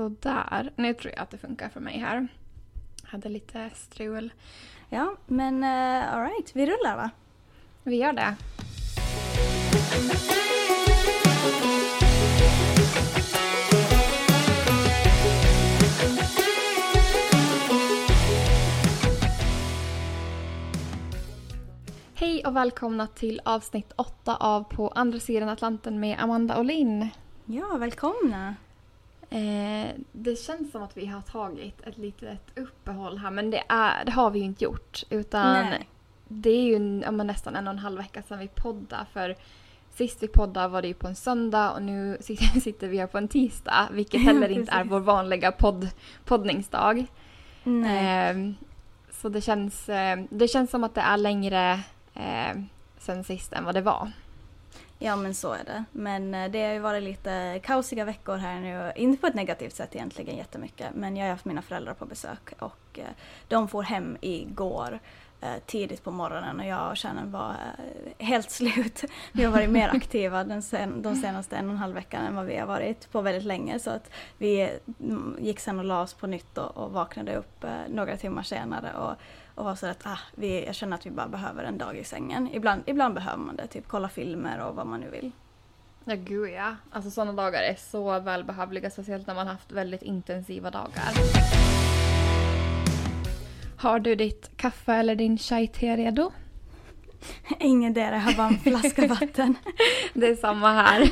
Sådär. Nu tror jag att det funkar för mig här. Hade lite strul. Ja, men uh, alright, vi rullar va? Vi gör det. Hej och välkomna till avsnitt 8 av På andra sidan Atlanten med Amanda och Linn. Ja, välkomna! Eh, det känns som att vi har tagit ett litet uppehåll här men det, är, det har vi ju inte gjort. Utan Nej. det är ju ja, nästan en och en halv vecka sedan vi poddade. För sist vi poddade var det ju på en söndag och nu sitter vi här på en tisdag. Vilket heller inte är vår vanliga podd, poddningsdag. Eh, så det känns, eh, det känns som att det är längre eh, sen sist än vad det var. Ja men så är det. Men eh, det har ju varit lite kaosiga veckor här nu. Inte på ett negativt sätt egentligen jättemycket. Men jag har haft mina föräldrar på besök och eh, de får hem igår eh, tidigt på morgonen och jag och Shannon var helt slut. Vi har varit mer aktiva den sen, de senaste en och en halv veckan än vad vi har varit på väldigt länge. Så att vi mm, gick sen och la oss på nytt och, och vaknade upp några timmar senare och, och var så att ah, vi, jag känner att vi bara behöver en dag i sängen. Ibland, ibland behöver man det, typ kolla filmer och vad man nu vill. Ja, gud ja. Alltså sådana dagar är så välbehövliga, speciellt när man haft väldigt intensiva dagar. Har du ditt kaffe eller din chai-te redo? Ingen där, jag har bara en flaska vatten. Det är samma här.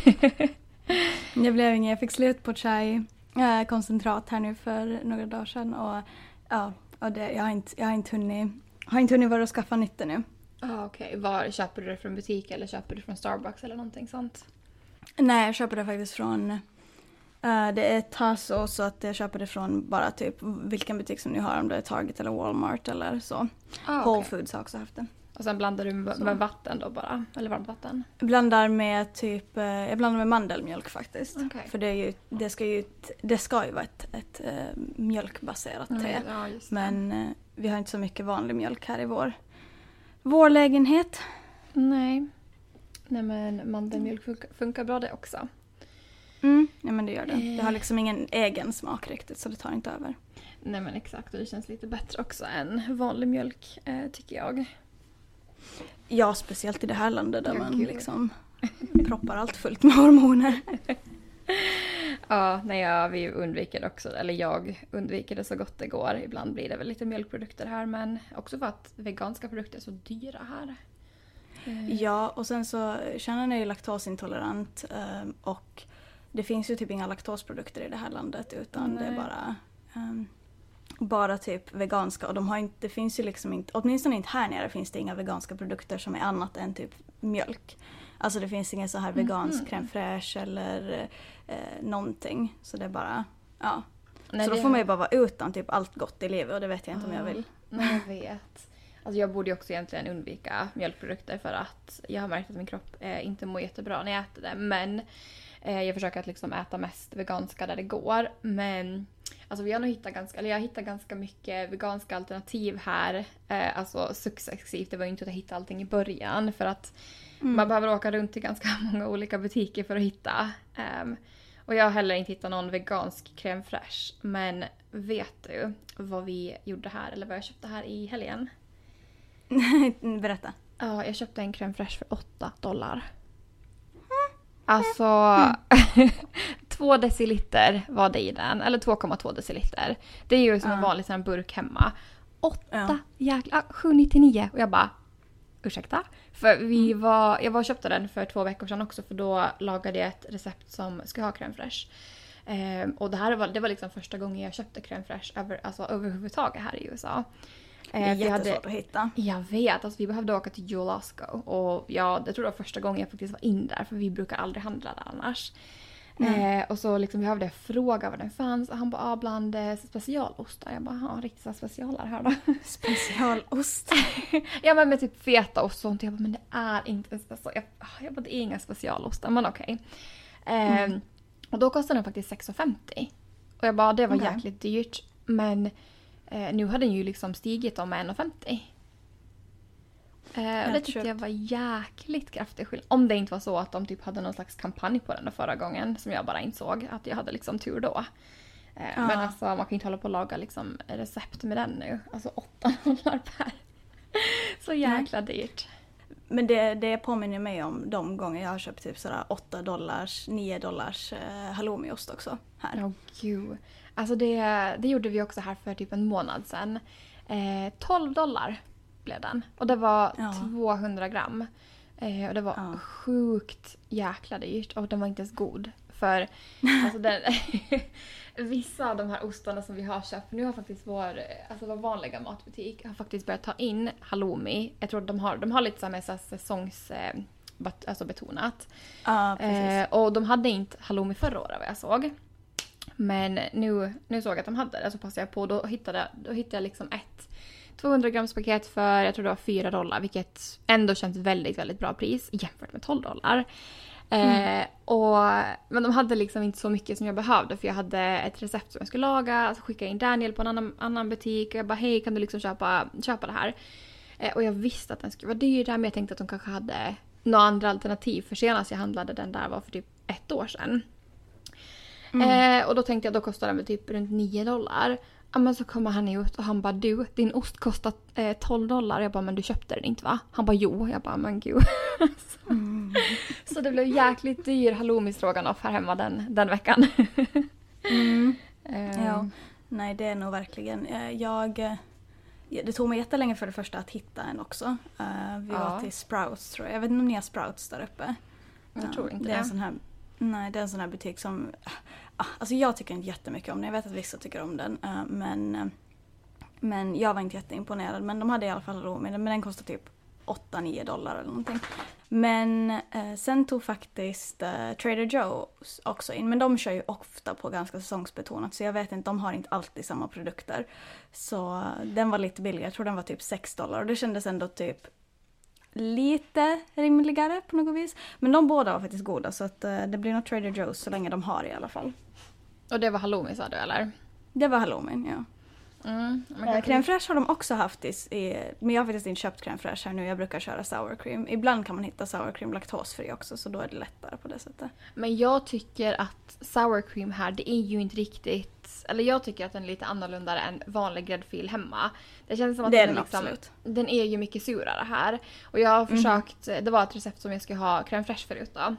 Det blev inget, jag fick slut på chai eh, koncentrat här nu för några dagar sedan och ja, och det, jag, har inte, jag har inte hunnit, har inte hunnit vara och skaffa nytt ännu. ah, Okej, var köper du det från butik eller köper du från Starbucks eller någonting sånt? Nej, jag köper det faktiskt från eh, det är Tasso så att jag köper det från bara typ vilken butik som ni har om det är Target eller Walmart eller så. Ah, Whole okej. Foods har också haft det. Och sen blandar du med, med vatten då bara? Eller varmt vatten? Blandar med typ, eh, jag blandar med mandelmjölk faktiskt. Okej. För det, ju, det, ska ju, det ska ju vara ett, ett eh, mjölkbaserat te. Ja. Men eh, vi har inte så mycket vanlig mjölk här i vår, vår lägenhet. Nej. Nej men mandelmjölk funkar, funkar bra det också. Mm, ja men det gör det. Det har liksom ingen egen smak riktigt så det tar inte över. Nej men exakt och det känns lite bättre också än vanlig mjölk eh, tycker jag. Ja, speciellt i det här landet där Ja, man gud. liksom proppar allt fullt med hormoner. Ja, nej, ja, vi undviker också, eller jag undviker det så gott det går. Ibland blir det väl lite mjölkprodukter här men också för att veganska produkter är så dyra här. Eh, Ja, och sen så Shannon är ju laktosintolerant eh, och det finns ju typ inga laktosprodukter i det här landet utan det är Nej. bara ehm, bara typ veganska och de har inte, det finns ju liksom inte, åtminstone inte här nere finns det inga veganska produkter som är annat än typ mjölk. Alltså det finns ingen så här vegansk Mhm. crème fraîche eller eh, någonting. Så det är bara, ja. nej, så då får man ju bara vara utan typ allt gott i livet och det vet jag inte om jag Ja. vill. Nej, jag vet. Alltså jag borde ju också egentligen undvika mjölkprodukter för att jag har märkt att min kropp eh, inte mår jättebra när jag äter det. Men eh, jag försöker att liksom äta mest veganska där det går. Men alltså vi har nog hittat ganska, eller jag har hittat ganska mycket veganska alternativ här. Eh, alltså successivt. Det var ju inte att jag hittade allting i början för att Mm. man behöver åka runt till ganska många olika butiker för att hitta. Ehm, och jag har heller inte hittat någon vegansk crème fraîche. Men vet du vad vi gjorde här, eller vad jag köpte här i helgen? Berätta. Ja, jag köpte en crème fraîche för 8 dollar. Alltså, två deciliter var det i den. Eller 2,2 deciliter. Det är ju som en vanlig sån burk hemma. Åtta Ja. jäkla... ah, 7,99 och jag bara... Ursäkta? För vi var, jag var och köpte den för två veckor sedan också för då lagade jag ett recept som ska ha crème fraîche. Ehm, och det här var, det var liksom första gången jag köpte crème fraîche över, alltså överhuvudtaget här i USA. Det är Eh, jag hade- jättesvårt att hitta. jag vet, alltså vi behövde åka till Jolasco och ja, jag tror det var första gången jag faktiskt var in där för vi brukar aldrig handla där annars. Mm. Eh, och så liksom behövde jag fråga var den fanns och han bara ah, bland eh, specialostar. Jag bara så här specialar här då. Specialost. ja men med typ fetaost och sånt. Jag bara men det är inte en special... Jag, ah, jag bara det är inga specialostar men okej. Eh, Mm. Och då kostade den faktiskt 6,50. Och jag bara det var Okej. jäkligt dyrt. Men eh, nu har den ju liksom stigit om 1,50. Eh, och det tyckte jag var jäkligt kraftig skillnad. Om det inte var så att de typ hade någon slags kampanj på den där förra gången som jag bara insåg att jag hade liksom tur då. Eh, Ja. Men alltså man kan ju inte hålla på och laga liksom recept med den nu. Alltså 8 dollar per. Så jäkla dyrt. Men det, det påminner mig om de gånger jag har köpt typ sådär 8 dollars, 9 dollars eh, halloumiost också här. Åh gud. Alltså det, det gjorde vi också här för typ en månad sedan. Eh, 12 dollar blev den. Och det var Ja. 200 gram. Eh, och det var Ja. sjukt jäkla dyrt och den var inte ens god. För alltså den, vissa av de här ostarna som vi har köpt, nu har faktiskt vår, alltså vår vanliga matbutik har faktiskt börjat ta in halloumi. Jag tror de har, de har lite så med så här säsongs... Eh, alltså betonat. Ja. Eh, och de hade inte halloumi förra året vad jag såg. Men nu, nu såg jag att de hade det så passade jag på. Då hittade, då hittade jag liksom ett 200 grams paket för jag tror det var 4 dollar vilket ändå känns väldigt, väldigt bra pris jämfört med 12 dollar. Eh, och, men de hade liksom inte så mycket som jag behövde för jag hade ett recept som jag skulle laga. Så skickade jag in Daniel på en annan, annan butik och jag bara hej kan du liksom köpa, köpa det här? Eh, och jag visste att den skulle vara dyr där men jag tänkte att de kanske hade några andra alternativ för senast jag handlade den där var för typ ett år sedan. Eh, och då tänkte jag då kostar den väl typ runt 9 dollar. Ja, men så kommer han ut och han bara du, din ost kostar eh, 12 dollar. Jag bara men du köpte den inte va? Han bara jo. Jag bara men gud. så, så det blev jäkligt dyr halloumi stroganoff här hemma den, den veckan. Mm. Eh, Ja. Nej, det är nog verkligen. eh, Jag... eh, Det tog mig jättelänge för det första att hitta en också. Eh, Vi Ja. var till Sprouts tror jag. Jag vet inte om ni har Sprouts där uppe? Jag tror inte det. Är en det. sån här, nej, det är en sån här butik som... Ah, alltså jag tycker inte jättemycket om den. Jag vet att vissa tycker om den. Eh, men, eh, men jag var inte jätteimponerad. Men de hade i alla fall ro med den Men den kostade typ 8-9 dollar eller någonting. Men eh, sen tog faktiskt eh, Trader Joe's också in. Men de kör ju ofta på ganska säsongsbetonat. Så jag vet inte, de har inte alltid samma produkter. Så eh, den var lite billigare. Jag tror den var typ 6 dollar. Och det kändes ändå typ lite rimligare på något vis. Men de båda var faktiskt goda så att eh, det blir nog Trader Joe's så länge de har i alla fall. Och det var halloumi sa du eller? Det var halloumin, ja. Mm, men Eh, crème fraîche har de också haft i, i, men jag har faktiskt inte köpt crème fraîche här nu. Jag brukar köra sour cream. Ibland kan man hitta sour cream laktosfri också så då är det lättare på det sättet. Men jag tycker att sour cream här, det är ju inte riktigt... Eller jag tycker att den är lite annorlunda än vanlig gräddfil hemma. Det känns som att Det är den, den liksom, absolut. den är ju mycket surare här. Och jag har Mhm. försökt, det var ett recept som jag skulle ha crème fraîche förut då.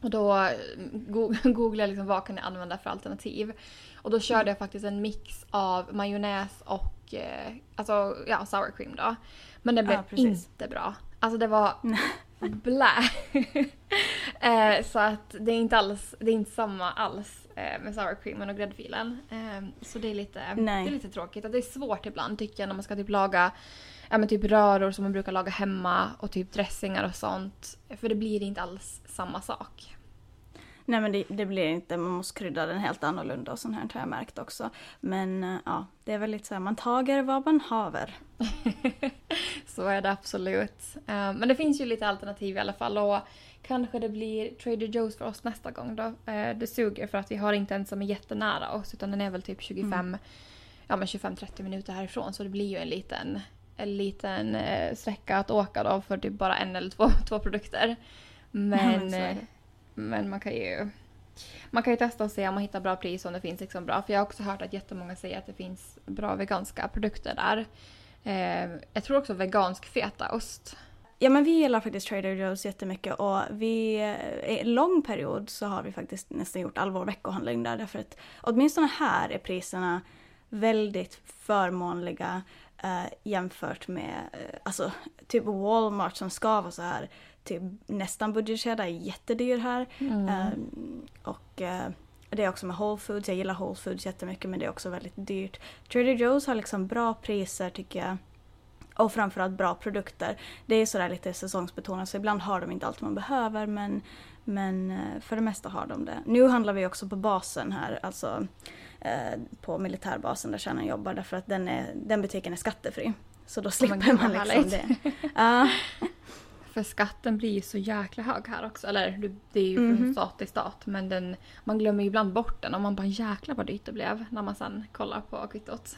Och då eh, go- googlade jag liksom vad kan jag använda för alternativ. Och då körde jag faktiskt en mix av majonnäs och eh, alltså, ja, sour cream då. Men det blev Ja, inte bra. Alltså det var blä. eh, så att det är inte alls, det är inte samma alls eh, med sour creamen och gräddfilen. Eh, så det är, lite, Nej. det är lite tråkigt. Att det är svårt ibland tycker jag när man ska typ laga ja, men typ röror som man brukar laga hemma och typ dressingar och sånt. För det blir inte alls samma sak. Nej men det, det blir inte, man måste krydda den helt annorlunda och sånt här har jag märkt också. Men eh, ja, det är väl lite så här, man tager vad man haver. Så är det absolut. Eh, Men det finns ju lite alternativ i alla fall och kanske det blir Trader Joe's för oss nästa gång då. Eh, Det suger för att vi har inte en som är jättenära oss utan den är väl typ 25, ja men 25-30 minuter härifrån så det blir ju en liten, en liten eh, sträcka att åka då för typ bara en eller två, två produkter. men Men, så är eh, men man kan ju man kan ju testa och se om man hittar bra pris om det finns liksom bra. För jag har också hört att jättemånga säger att det finns bra veganska produkter där. Eh, jag tror också vegansk fetaost. Ja men vi gillar faktiskt Trader Joe's jättemycket och vi, eh, i en lång period så har vi faktiskt nästan gjort all vår veckohandling där därför att åtminstone här är priserna väldigt förmånliga eh, jämfört med eh, alltså typ Walmart som ska vara så här typ nästan budgetkedja är jättedyr här. Eh, och eh, det är också med Whole Foods, jag gillar Whole Foods jättemycket men det är också väldigt dyrt. Trader Joe's har liksom bra priser tycker jag. Och framförallt bra produkter. Det är sådär lite säsongsbetonat så ibland har de inte allt man behöver men, men eh, för det mesta har de det. Nu handlar vi också på basen här, alltså på militärbasen där kärnan jobbar därför att den, är, den butiken är skattefri. Så då slipper gud, man liksom härligt. det. Ja, För skatten blir ju så jäkla hög här också. Eller det är ju från Mhm. stat till stat men den, man glömmer ju ibland bort den och man bara jäklar vad dyrt det blev när man sen kollar på kvittot.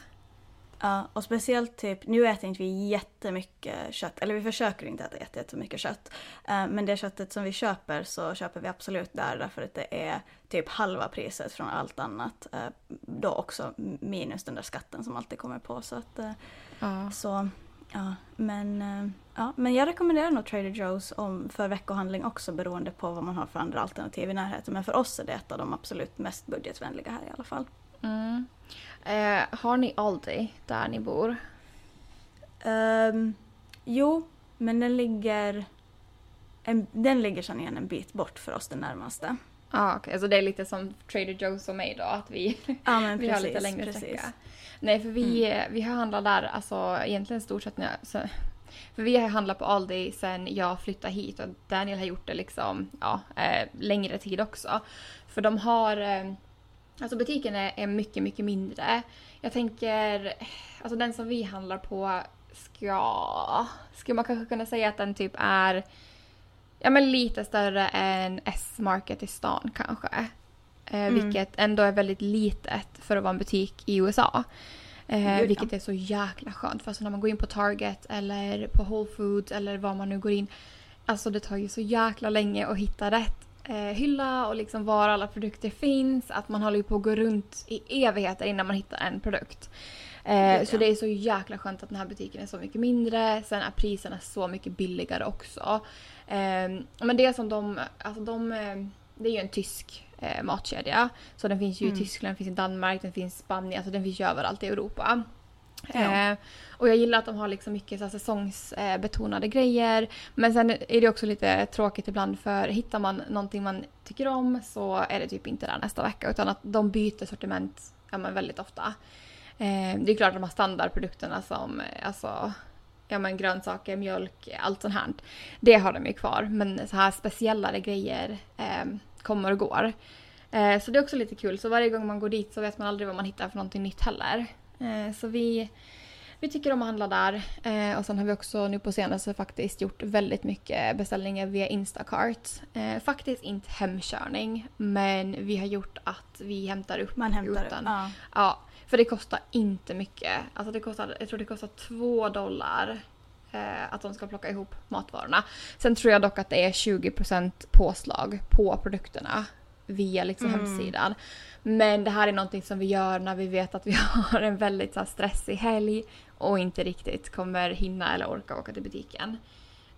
Ja, och speciellt typ, nu äter inte vi jättemycket kött, eller vi försöker inte äta jätte- jättemycket kött. Eh, men det köttet som vi köper så köper vi absolut där därför att det är typ halva priset från allt annat. Eh, då också minus den där skatten som alltid kommer på. Så att, eh, Ja. så, ja, men, ja, men jag rekommenderar nog Trader Joe's om, för veckohandling också beroende på vad man har för andra alternativ i närheten. Men för oss är det ett av de absolut mest budgetvänliga här i alla fall. Mm. Eh, har ni Aldi där ni bor? Ehm, jo, men den ligger, en, den ligger sedan igen en bit bort för oss den närmaste. Ja, ah, okej. Så det är lite som Trader Joe's och mig då, att vi, men vi precis. har lite längre precis. Mm. sträcka. Nej, för vi, vi har handlat där, alltså egentligen stort sett när jag, För vi har handlat på Aldi sen jag flyttade hit och Daniel har gjort det liksom, ja, eh, längre tid också. För de har, eh, alltså butiken är, är mycket, mycket mindre. Jag tänker, alltså den som vi handlar på ska, ska man kanske kunna säga att den typ är ja, men lite större än S-market i stan kanske. Eh, Mm. Vilket ändå är väldigt litet för att vara en butik i USA. Eh, vilket är så jäkla skönt. För alltså när man går in på Target eller på Whole Foods eller var man nu går in. Alltså det tar ju så jäkla länge att hitta rätt hylla och liksom var alla produkter finns. Att man håller ju på att gå runt i evigheter innan man hittar en produkt. Eh, så det är så jäkla skönt att den här butiken är så mycket mindre. Sen är priserna så mycket billigare också. Eh, men det som de, alltså de, eh, det är ju en tysk eh, matkedja. Så den finns ju Mm. i Tyskland, den finns i Danmark, den finns i Spanien, alltså den finns ju överallt i Europa. Ja. Eh, och jag gillar att de har liksom mycket så här säsongsbetonade grejer. Men sen är det också lite tråkigt ibland för hittar man någonting man tycker om så är det typ inte där nästa vecka utan att de byter sortiment ja, men väldigt ofta. Eh, det är klart att de har standardprodukterna som alltså, ja, men grönsaker, mjölk, allt sånt här. Det har de ju kvar men så här speciellare grejer eh, kommer och går. Eh, så det är också lite kul. Så varje gång man går dit så vet man aldrig vad man hittar för någonting nytt heller. Eh, så vi, vi tycker om att handla där. Eh, och sen har vi också nu på senaste faktiskt gjort väldigt mycket beställningar via Instacart. Eh, faktiskt inte hemkörning men vi har gjort att vi hämtar upp Man hämtar utan. ja. Ja, för det kostar inte mycket. Alltså det kostar, jag tror det kostar två dollar att de ska plocka ihop matvarorna. Sen tror jag dock att det är 20% påslag på produkterna via liksom Mm. hemsidan. Men det här är någonting som vi gör när vi vet att vi har en väldigt så här, stressig helg och inte riktigt kommer hinna eller orka åka till butiken.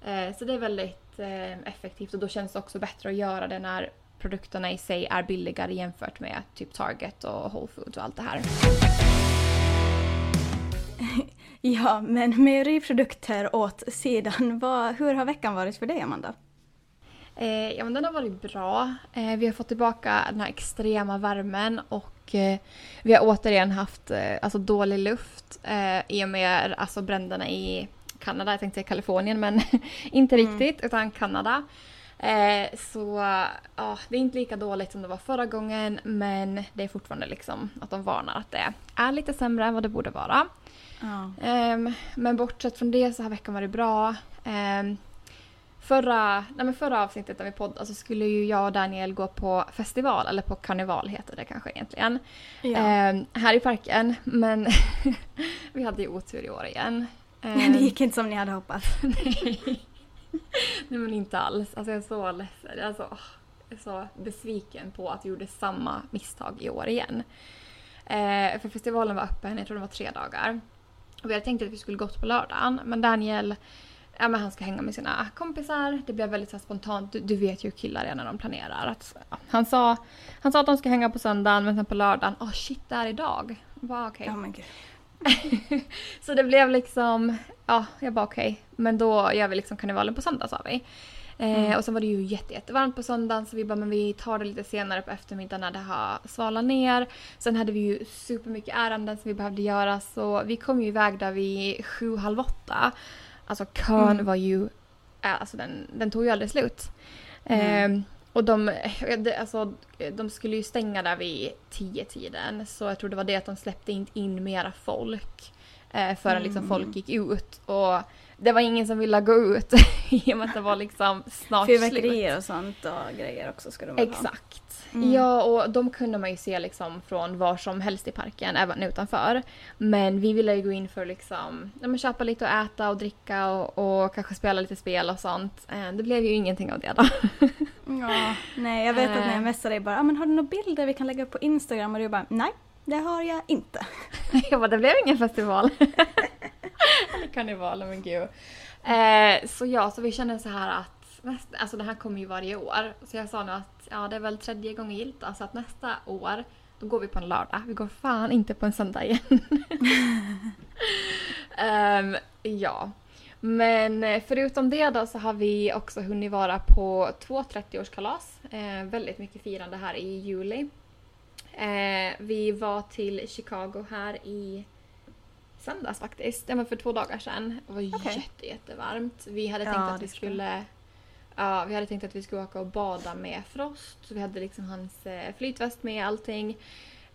Eh, så det är väldigt eh, effektivt och då känns det också bättre att göra det när produkterna i sig är billigare jämfört med typ Target och Whole Foods och allt det här. ja, men mejeriprodukter åt sidan. Vad, hur har veckan varit för dig, Amanda? Eh, ja men den har varit bra. Eh, vi har fått tillbaka den här extrema värmen och eh, vi har återigen haft eh, alltså dålig luft eh, i och med alltså bränderna i Kanada, jag tänkte säga Kalifornien men inte Mm. riktigt utan Kanada. Eh, så ja, det är inte lika dåligt som det var förra gången men det är fortfarande liksom att de varnar att det är lite sämre än vad det borde vara. Ehm, men bortsett från det så har veckan varit bra. Ehm, förra, nej men förra avsnittet när vi poddade så skulle ju jag och Daniel gå på festival, eller på karneval heter det kanske egentligen. Ja. Ehm, här i parken, men vi hade ju otur i år igen. Ehm, det gick inte som ni hade hoppats. Nej men inte alls. Alltså jag är så ledsen. Alltså, jag är så besviken på att vi gjorde samma misstag i år igen. Eh, för festivalen var öppen, jag tror det var tre dagar. Och vi hade tänkt att vi skulle gått på lördagen men Daniel Ja, men han ska hänga med sina kompisar. Det blev väldigt så spontant. Du, du vet ju hur killar är när de planerar. Att, ja. han, sa, han sa att de ska hänga på söndagen men sen på lördagen, åh oh, shit det är idag. Bara, okej. Ja, men gud. Så det blev liksom, ja jag bara okej. Men då gör vi liksom karnevalen på söndag sa vi. Eh, Mm. Och så var det ju jätte, jättevarmt på söndagen så vi bara men vi tar det lite senare på eftermiddagen när det har svalat ner. Sen hade vi ju supermycket ärenden som vi behövde göra så vi kom ju iväg där vid sju, halv åtta. Alltså kön Mm. var ju, äh, alltså den, den tog ju aldrig slut. Mm. Eh, och de, alltså, de skulle ju stänga där vid tio tiden så jag tror det var det att de släppte inte in mera folk. Eh, förrän liksom folk gick ut. Och det var ingen som ville gå ut i och med att det var liksom snart slut. Fyrverkerier och sånt och grejer också ska de väl ha. Exakt. Mm. Ja, och de kunde man ju se liksom från var som helst i parken, även utanför. Men vi ville ju gå in för liksom, ja, men köpa lite att äta och dricka och, och kanske spela lite spel och sånt. Eh, Det blev ju ingenting av det då. Ja, nej jag vet att när jag Eh. messade dig bara, ah, men har du några bilder vi kan lägga upp på Instagram? Och du bara, nej det har jag inte. Jag bara, det blev ingen festival. Eller karneval, men gud. Eh, så ja, så vi kände så här att nästa, alltså det här kommer ju varje år. Så jag sa nu att ja, det är väl tredje gången gillt då, så att nästa år då går vi på en lördag. Vi går fan inte på en söndag igen. Ehm, ja. Men eh, förutom det då så har vi också hunnit vara på två 30-årskalas. Eh, väldigt mycket firande här i juli. Eh, vi var till Chicago här i söndags faktiskt. Ja men för två dagar sedan. Det var Okej. jätte, jättevarmt. Vi hade Ja, tänkt att vi skulle Ja, vi hade tänkt att vi skulle åka och bada med Frost. Så vi hade liksom hans eh, flytväst med allting.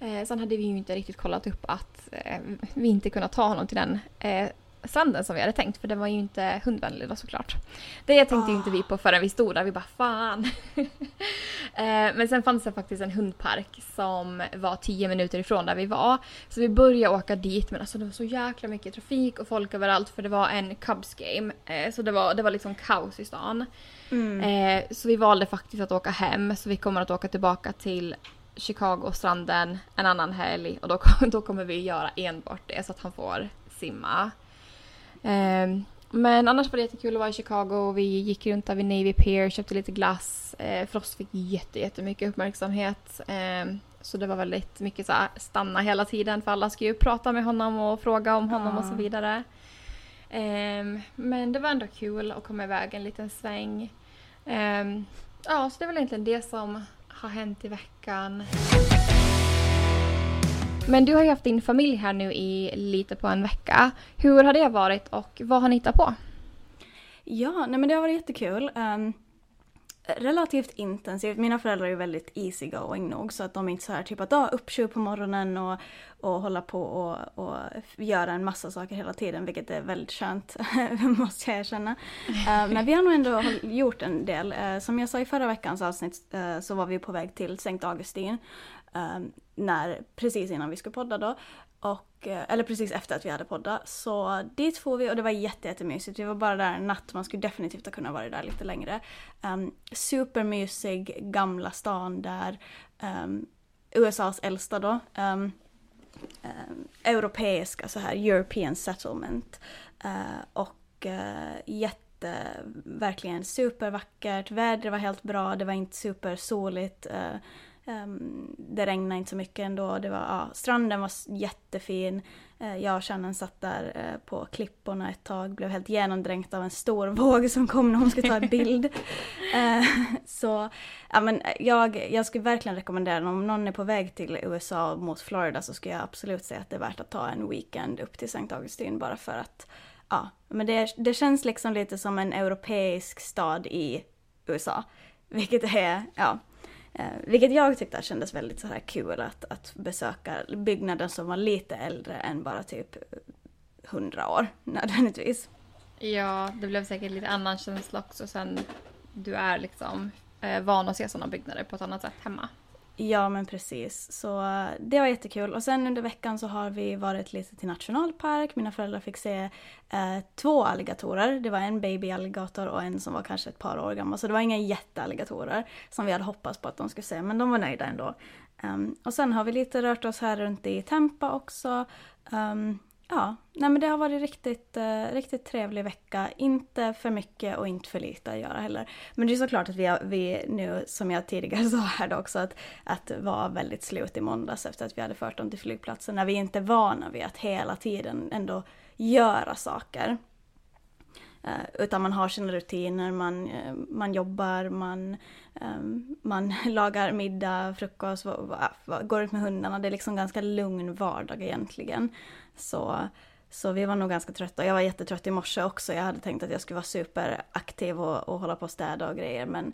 Eh, sen hade vi ju inte riktigt kollat upp att eh, vi inte kunde ta honom till den eh, stranden som vi hade tänkt. För den var ju inte hundvänlig då såklart. Det tänkte ju inte vi på förrän vi stod där. Vi bara fan. eh, men sen fanns det faktiskt en hundpark som var 10 minuter ifrån där vi var. Så vi började åka dit men alltså det var så jäkla mycket trafik och folk överallt för det var en Cubs game. Eh, så det var, det var liksom kaos i stan. Mm. Eh, så vi valde faktiskt att åka hem så vi kommer att åka tillbaka till Chicago-stranden en annan helg och då, då kommer vi göra enbart det så att han får simma. Eh, men annars var det jättekul att vara i Chicago. Vi gick runt där vid Navy Pier, köpte lite glass. Eh, Frost fick jätte, jättemycket uppmärksamhet. Eh, så det var väldigt mycket så här, stanna hela tiden för alla skulle ju prata med honom och fråga om honom och så Ja. vidare. Ehm, men det var ändå kul att komma iväg en liten sväng. Ehm, ja, så det är väl egentligen det som har hänt i veckan. Men du har ju haft din familj här nu i lite på en vecka. Hur har det varit och vad har ni hittat på? Ja, nej men det har varit jättekul. Um, relativt intensivt. Mina föräldrar är ju väldigt easy going nog så att de är inte så här typ att ah, upp 20 på morgonen och, och hålla på och, och göra en massa saker hela tiden vilket är väldigt skönt måste jag erkänna. uh, men vi har nog ändå gjort en del. Uh, som jag sa i förra veckans avsnitt uh, så var vi på väg till Sankt Augustin när, precis innan vi skulle podda då. Och, eh, eller precis efter att vi hade poddat. Så dit får vi och det var jätte, jättemysigt. Vi var bara där en natt, man skulle definitivt ha kunnat vara där lite längre. Um, supermysig gamla stan där. Ehm, um, USAs äldsta då. Um, um, europeiska så här, European settlement. Uh, och uh, jätte, verkligen supervackert. Vädret var helt bra, det var inte supersoligt. Ehm, det regnade inte så mycket ändå. Det var, ja, stranden var jättefin. Uh, jag och Shannon satt där eh, på klipporna ett tag, blev helt genomdränkt av en stor våg som kom när hon skulle ta en bild. Eh, så ja, men jag, jag skulle verkligen rekommendera den. Om någon är på väg till USA mot Florida så skulle jag absolut säga att det är värt att ta en weekend upp till St. Augustine bara för att ja, men det, det känns liksom lite som en europeisk stad i USA. Vilket är, ja, Eh, vilket jag tyckte kändes väldigt så här kul att, att besöka byggnader som var lite äldre än bara typ 100 år nödvändigtvis. Ja, det blev säkert lite annan känsla också sen du är liksom eh, van att se sådana byggnader på ett annat sätt hemma. Ja men precis, så eh, det var jättekul. Och sen under veckan så har vi varit lite till nationalpark. Mina föräldrar fick se eh, två alligatorer. Det var en babyalligator och en som var kanske ett par år gammal. Så det var inga jättealligatorer som vi hade hoppats på att de skulle se, men de var nöjda ändå. Um, och sen har vi lite rört oss här runt i Tempa också. Um, ja, nej men det har varit riktigt, eh, riktigt trevlig vecka. Inte för mycket och inte för lite att göra heller. Men det är såklart att vi, har, vi nu, som jag tidigare sa här då också, att, att var väldigt slut i måndags efter att vi hade fört dem till flygplatsen. När vi inte är vana vid att hela tiden ändå göra saker. Eh, utan man har sina rutiner, man, eh, man jobbar, man, ehm, man lagar middag, frukost, ah, går ut med hundarna. Det är liksom ganska lugn vardag egentligen. Så, så vi var nog ganska trötta. Jag var jättetrött i morse också. Jag hade tänkt att jag skulle vara superaktiv och, och hålla på och städa och grejer. Men,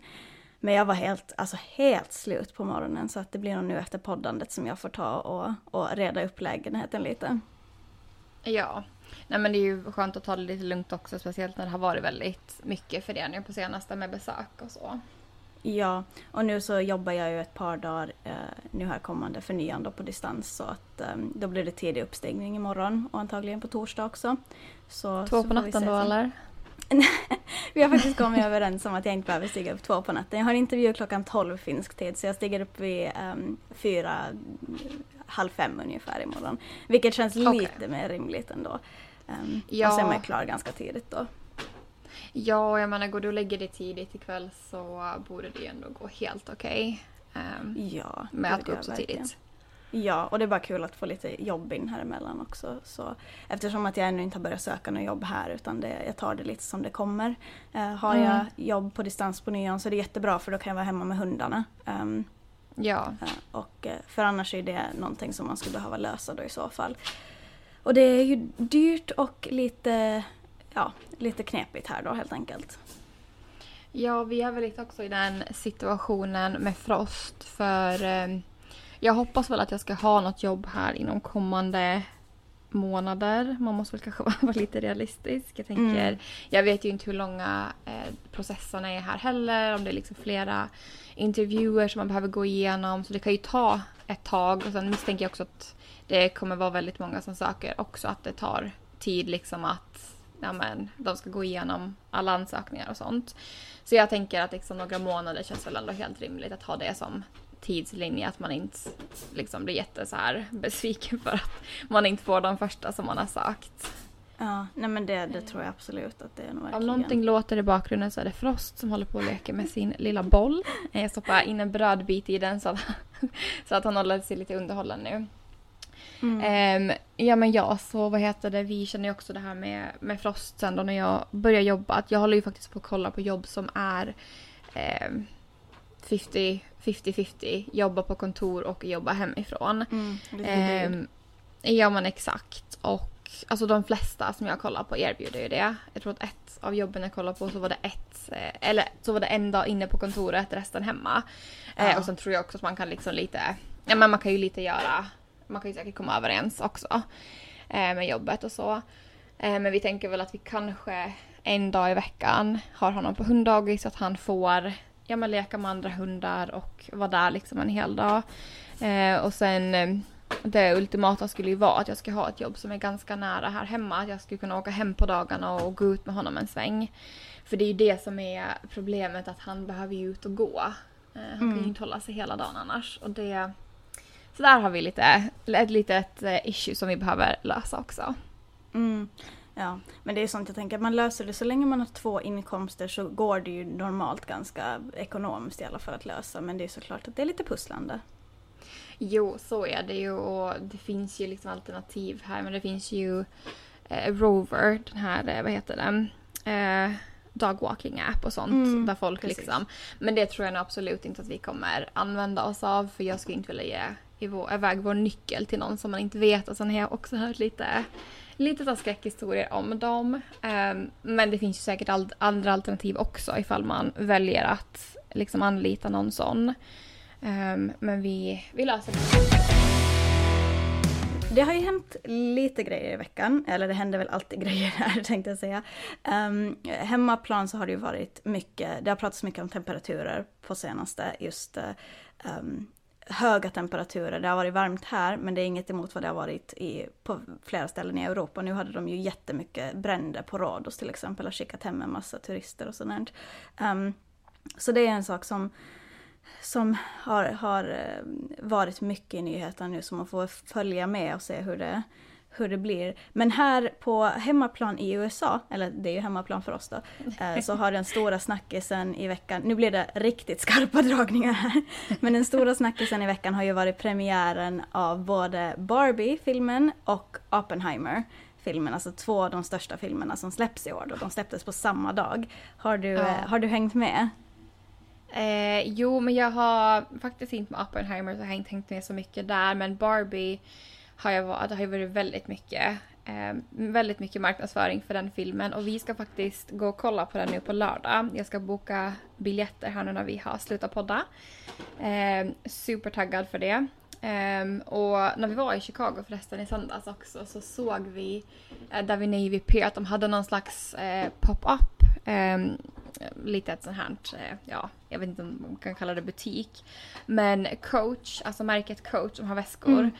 men jag var helt, alltså helt slut på morgonen. Så att det blir nog nu efter poddandet som jag får ta och, och reda upp lägenheten lite. Ja, Nej men det är ju skönt att ta det lite lugnt också, speciellt när det har varit väldigt mycket för det nu på senaste med besök och så. Ja, och nu så jobbar jag ju ett par dagar eh, nu här kommande för nian på distans så att eh, då blir det tidig uppstigning imorgon och antagligen på torsdag också. Så, två så på natten då eller? vi har faktiskt kommit överens om att jag inte behöver stiga upp två på natten. Jag har intervju klockan 12 finsk tid så jag stiger upp vid um, fyra, halv fem ungefär imorgon. Vilket känns okay. lite mer rimligt ändå. Um, ja. Och sen är jag klar ganska tidigt då. Ja, jag menar går du och lägger dig tidigt ikväll så borde det ju ändå gå helt okej. Okay, um, ehm, ja, med att gå upp så tidigt. Ja, och det är bara kul att få lite jobb in här emellan också. Så, eftersom att jag ännu inte har börjat söka något jobb här utan det, jag tar det lite som det kommer. Uh, har mm. jag jobb på distans på nyan så är det jättebra för då kan jag vara hemma med hundarna. Um, ja. Uh, och, uh, för annars är det någonting som man skulle behöva lösa då i så fall. Och det är ju dyrt och lite, ja, lite knepigt här då helt enkelt. Ja, vi är väl lite också i den situationen med Frost för um jag hoppas väl att jag ska ha något jobb här inom kommande månader. Man måste väl kanske vara lite realistisk. Jag tänker, mm. jag vet ju inte hur långa eh, processerna är här heller. Om det är liksom flera intervjuer som man behöver gå igenom. Så det kan ju ta ett tag. Och sen misstänker jag också att det kommer vara väldigt många som söker också. Att det tar tid liksom att ja, men, de ska gå igenom alla ansökningar och sånt. Så jag tänker att liksom några månader känns väl ändå helt rimligt att ha det som tidslinje att man inte liksom blir jätte så här besviken för att man inte får de första som man har sagt. Ja, nej men det, det tror jag absolut att det är nog verkligen. Om någonting låter i bakgrunden så är det Frost som håller på att leka med sin lilla boll. Jag stoppar in en brödbit i den så att, så att han håller sig lite underhållen nu. Mm. Um, ja men ja, så vad heter det, vi känner ju också det här med, med Frost sen då när jag börjar jobba. Att jag håller ju faktiskt på att kolla på jobb som är um, 50 50-50, jobba på kontor och jobba hemifrån. Mm, eh, ja men exakt. Och alltså de flesta som jag kollar på erbjuder ju det. Jag tror att ett av jobben jag kollade på så var det ett, eh, eller så var det en dag inne på kontoret, resten hemma. Eh, ja. Och sen tror jag också att man kan liksom lite, ja men man kan ju lite göra, man kan ju säkert komma överens också eh, med jobbet och så. Eh, men vi tänker väl att vi kanske en dag i veckan har honom på hunddagis så att han får ja, men leka med andra hundar och vara där liksom en hel dag. Eh, och sen eh, det ultimata skulle ju vara att jag ska ha ett jobb som är ganska nära här hemma. Att jag skulle kunna åka hem på dagarna och gå ut med honom en sväng. För det är ju det som är problemet att han behöver ju ut och gå. Eh, han kan ju mm. inte hålla sig hela dagen annars. Och det, så där har vi lite, ett litet eh, issue som vi behöver lösa också. Mm. Ja, men det är sånt jag tänker, man löser det så länge man har två inkomster så går det ju normalt ganska ekonomiskt i alla fall att lösa. Men det är såklart att det är lite pusslande. Jo, så är det ju och det finns ju liksom alternativ här. Men det finns ju eh, Rover, den här, eh, vad heter den? Eh, dogwalking app och sånt. Mm, där folk precis. liksom. Men det tror jag nog absolut inte att vi kommer använda oss av. För jag skulle inte vilja ge iväg vår nyckel till någon som man inte vet. Och sen har jag också hört lite lite av skräckhistorier om dem. Um, men det finns ju säkert all, andra alternativ också ifall man väljer att liksom anlita någon sån. Um, men vi, vi löser det. Det har ju hänt lite grejer i veckan, eller det händer väl alltid grejer här tänkte jag säga. Ehm, um, hemmaplan så har det ju varit mycket, det har pratats mycket om temperaturer på senaste, just um, höga temperaturer. Det har varit varmt här men det är inget emot vad det har varit i, på flera ställen i Europa. Nu hade de ju jättemycket bränder på Rhodos till exempel och skickat hem en massa turister och sådant. Um, ehm, så det är en sak som, som har, har eh, varit mycket i nyheterna nu som man får följa med och se hur det, hur det blir. Men här på hemmaplan i USA, eller det är ju hemmaplan för oss då, eh, så har den stora snackisen i veckan, nu blir det riktigt skarpa dragningar här, men den stora snackisen i veckan har ju varit premiären av både Barbie-filmen och Oppenheimer filmen, alltså två av de största filmerna som släpps i år då. De släpptes på samma dag. Har du, ja. har du hängt med? Eh, jo, men jag har faktiskt inte med Oppenheimer så jag har inte hängt med så mycket där, men Barbie har jag varit, det har ju varit väldigt mycket, eh, väldigt mycket marknadsföring för den filmen och vi ska faktiskt gå och kolla på den nu på lördag. Jag ska boka biljetter här nu när vi har slutat podda. Eh, supertaggad för det. Ehm, och när vi var i Chicago förresten i söndags också så såg vi eh, där vid Navy Pier att de hade någon slags eh, pop-up. ehm, lite ett sånt här, eh, ja, jag vet inte om man kan kalla det butik. Men Coach, alltså märket Coach som har väskor.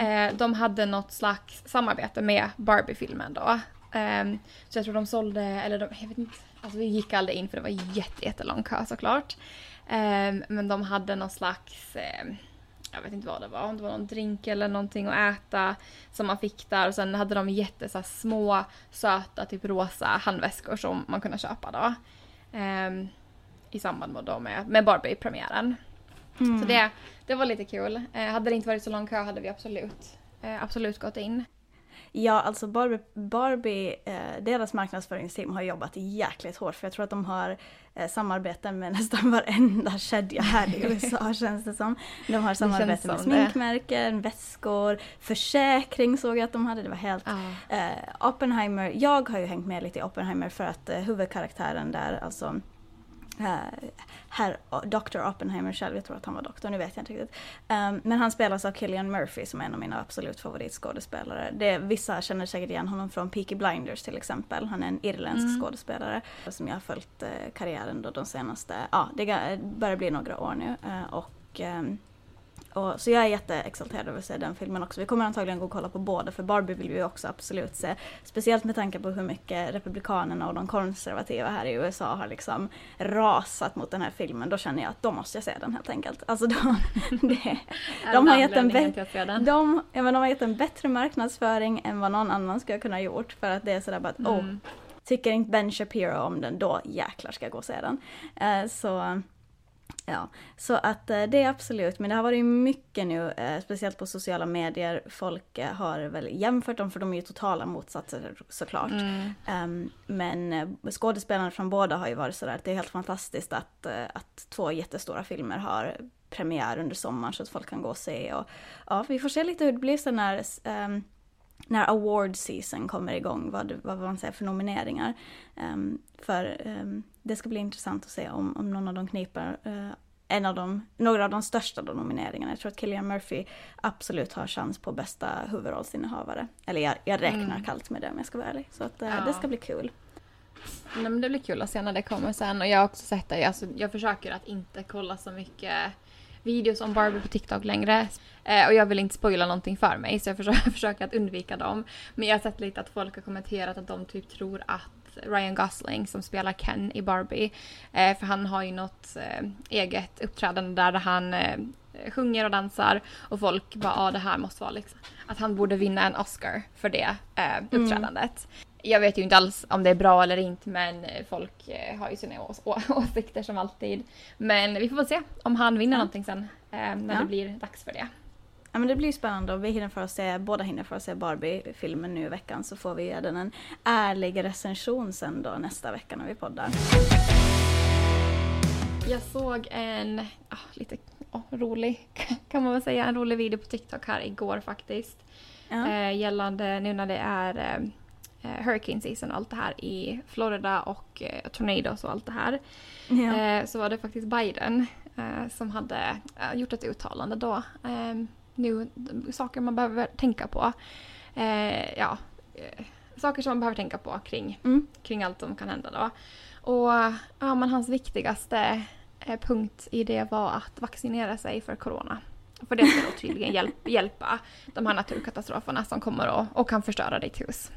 Eh, de hade något slags samarbete med Barbie-filmen då. Ehm, så jag tror de sålde, eller de, jag vet inte, alltså vi gick aldrig in för det var jätte, jättelång kö såklart. Ehm, men de hade någon slags, ehm, jag vet inte vad det var, om det var någon drink eller någonting att äta som man fick där. Och sen hade de jätte så små söta typ rosa handväskor som man kunde köpa då. Ehm, I samband med, då med, med Barbie-premiären. Mm. Så det, det var lite kul. Eh, hade det inte varit så lång kö hade vi absolut, eh, absolut gått in. Ja, alltså Barbie, Barbie eh, deras marknadsföringsteam har jobbat jäkligt hårt för jag tror att de har eh, samarbeten med nästan varenda kedja här i USA känns det som. De har samarbete med det. sminkmärken, väskor, försäkring såg jag att de hade. Det var helt Ja. Eh, Oppenheimer, jag har ju hängt med lite i Oppenheimer för att eh, huvudkaraktären där, alltså herr Dr. Oppenheimer själv, jag tror att han var doktor, nu vet jag inte riktigt. Um, men han spelas av Killian Murphy som är en av mina absolut favoritskådespelare. Det, vissa känner säkert igen honom från Peaky Blinders till exempel. Han är en irländsk Mm. skådespelare som jag har följt eh, karriären då de senaste, ja det ga- börjar bli några år nu. eh, och ehm, och, så jag är jätteexalterad över att se den filmen också. Vi kommer antagligen gå och kolla på båda för Barbie vill vi ju också absolut se. Speciellt med tanke på hur mycket Republikanerna och de konservativa här i USA har liksom rasat mot den här filmen. Då känner jag att då måste jag se den helt enkelt. Alltså de, det, de har gett en de, ja, men de har gett en bättre marknadsföring än vad någon annan skulle kunna gjort. För att det är sådär bara att, oh, Mm. tycker inte Ben Shapiro om den, då jäklar ska jag gå och se den. Eh, så, ja. så att eh, det är absolut, men det har varit mycket nu, eh, speciellt på sociala medier. Folk eh, har väl jämfört dem, för de är ju totala motsatser såklart. Mm. Ehm, men skådespelarna från båda har ju varit sådär att det är helt fantastiskt att, att två jättestora filmer har premiär under sommaren så att folk kan gå och se. Och, ja, vi får se lite hur det blir sen när, ehm, när award season kommer igång, vad, vad man säger för nomineringar. Ehm, för ehm, det ska bli intressant att se om, om någon av dem kniper eh, en av de, några av de största då nomineringarna. Jag tror att Cillian Murphy absolut har chans på bästa huvudrollsinnehavare. Eller jag, jag räknar Mm. kallt med det om jag ska vara ärlig. Så att, eh, Ja. det ska bli kul. Nej, men det blir kul att se när det kommer sen. Och jag har också sett det. Alltså, jag försöker att inte kolla så mycket videos om Barbie på TikTok längre. Eh, och jag vill inte spoila någonting för mig så jag försöker, försöker att undvika dem. Men jag har sett lite att folk har kommenterat att de typ tror att Ryan Gosling som spelar Ken i Barbie, eh, för han har ju något eh, eget uppträdande där han eh, sjunger och dansar och folk bara ja det här måste vara liksom att han borde vinna en Oscar för det eh, uppträdandet. Jag vet ju inte alls om det är bra eller inte men eh, folk eh, har ju sina ås- åsikter som alltid. Men vi får väl se om han vinner Ja. någonting sen eh, när Ja. det blir dags för det. Ja men det blir spännande och vi hinner för att se, båda hinner för att se Barbie-filmen nu i veckan så får vi ge den en ärlig recension sen då nästa vecka när vi poddar. Jag såg en ah, lite ah, rolig, kan man väl säga, en rolig video på TikTok här igår faktiskt. Ja. Eh, gällande nu när det är eh, hurricane season och allt det här i Florida och eh, tornados och allt det här. Ja. Eh, så var det faktiskt Biden eh, som hade eh, gjort ett uttalande då. Eh, nu, saker man behöver tänka på. Eh, ja, eh, saker som man behöver tänka på kring, Mm. kring allt som kan hända då. Och ja, men hans viktigaste eh, punkt i det var att vaccinera sig för corona. För det ska då tydligen hjälp, hjälpa de här naturkatastroferna som kommer och, och kan förstöra ditt hus.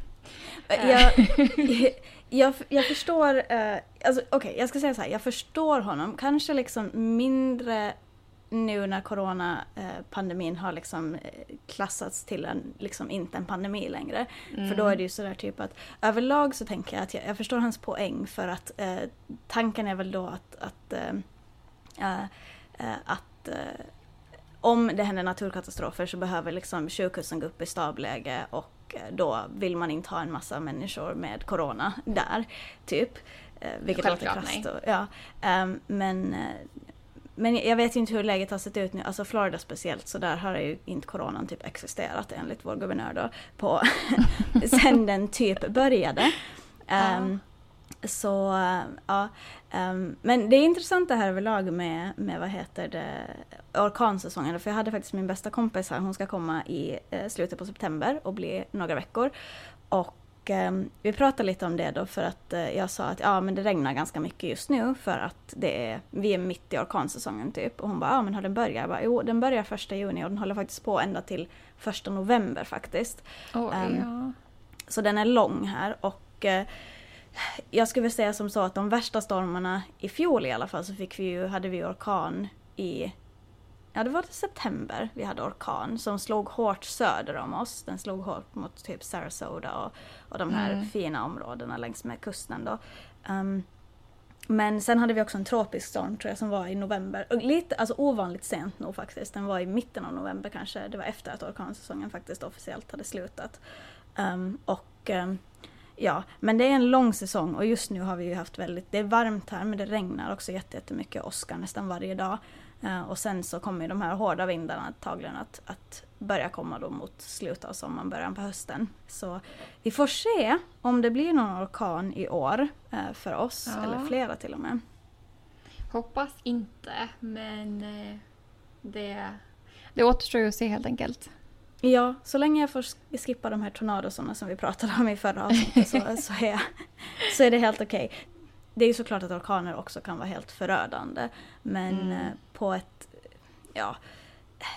Jag, jag, jag förstår, eh, alltså okej jag ska säga så här, jag förstår honom, kanske liksom mindre nu när coronapandemin har liksom eh, klassats till en, liksom inte en pandemi längre. För då är det ju sådär typ att överlag så tänker jag att jag, jag förstår hans poäng för att eh, tanken är väl då att, att, eh, eh, eh, att eh, om det händer naturkatastrofer så behöver liksom sjukhusen gå upp i stabläge och eh, då vill man inte ha en massa människor med corona där, typ. Eh, Vilket låter Självklart, krasst. nej. och- Ja, ehm, men, eh, men jag vet ju inte hur läget har sett ut nu, alltså Florida speciellt, så där har ju inte coronan typ existerat enligt vår guvernör då, på, sen den typ började. Ehm, Så ja, um, men det är intressant det här överlag med, med vad heter det, orkansäsongen. För jag hade faktiskt min bästa kompis här, hon ska komma i eh, slutet på september och bli några veckor. Och um, vi pratade lite om det då för att uh, jag sa att ja men det regnar ganska mycket just nu för att det är, vi är mitt i orkansäsongen typ. Och hon bara ja men har den börjat? Jag bara jo den börjar första juni och den håller faktiskt på ända till första november faktiskt. Oh, um, ja. Så den är lång här och uh, jag skulle vilja säga som så att de värsta stormarna i fjol i alla fall så fick vi ju, hade vi orkan i Ja det var i september vi hade orkan som slog hårt söder om oss. Den slog hårt mot typ Sarasota och, och de här mm. fina områdena längs med kusten då. Um, men sen hade vi också en tropisk storm tror jag som var i november. Lite, alltså ovanligt sent nog faktiskt. Den var i mitten av november kanske. Det var efter att orkansäsongen faktiskt officiellt hade slutat. Um, och um, Ja, men det är en lång säsong och just nu har vi ju haft väldigt, det är varmt här men det regnar också jättemycket, åska nästan varje dag. Uh, och sen så kommer de här hårda vindarna antagligen att, att börja komma då mot slutet av sommaren, början på hösten. Så vi får se om det blir någon orkan i år uh, för oss, ja. eller flera till och med. Hoppas inte, men uh, det, det återstår ju att se helt enkelt. Ja, så länge jag får skippa de här tornadosarna som vi pratade om i förra avsnittet så, så, är, så är det helt okej. Okay. Det är ju såklart att orkaner också kan vara helt förödande. Men mm. Eh, på ett, ja,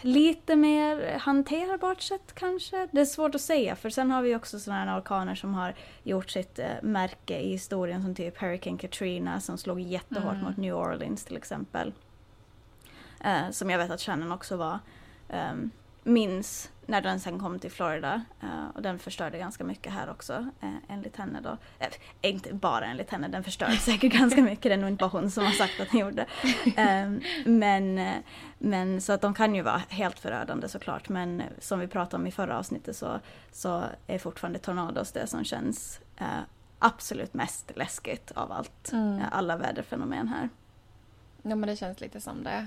lite mer hanterbart sätt kanske. Det är svårt att säga för sen har vi också sådana orkaner som har gjort sitt eh, märke i historien som typ Hurricane Katrina som slog jättehårt mm. mot New Orleans till exempel. Eh, som jag vet att Shannon också var. Um, minns när den sen kom till Florida. Uh, och den förstörde ganska mycket här också, uh, enligt henne då. Uh, inte bara enligt henne, den förstörde säkert ganska mycket. Det är nog inte bara hon som har sagt att den gjorde. Uh, men, men så att de kan ju vara helt förödande såklart. Men som vi pratade om i förra avsnittet så, så är fortfarande tornados det som känns absolut mest läskigt av allt. Mm. alla väderfenomen här. Ja men det känns lite som det.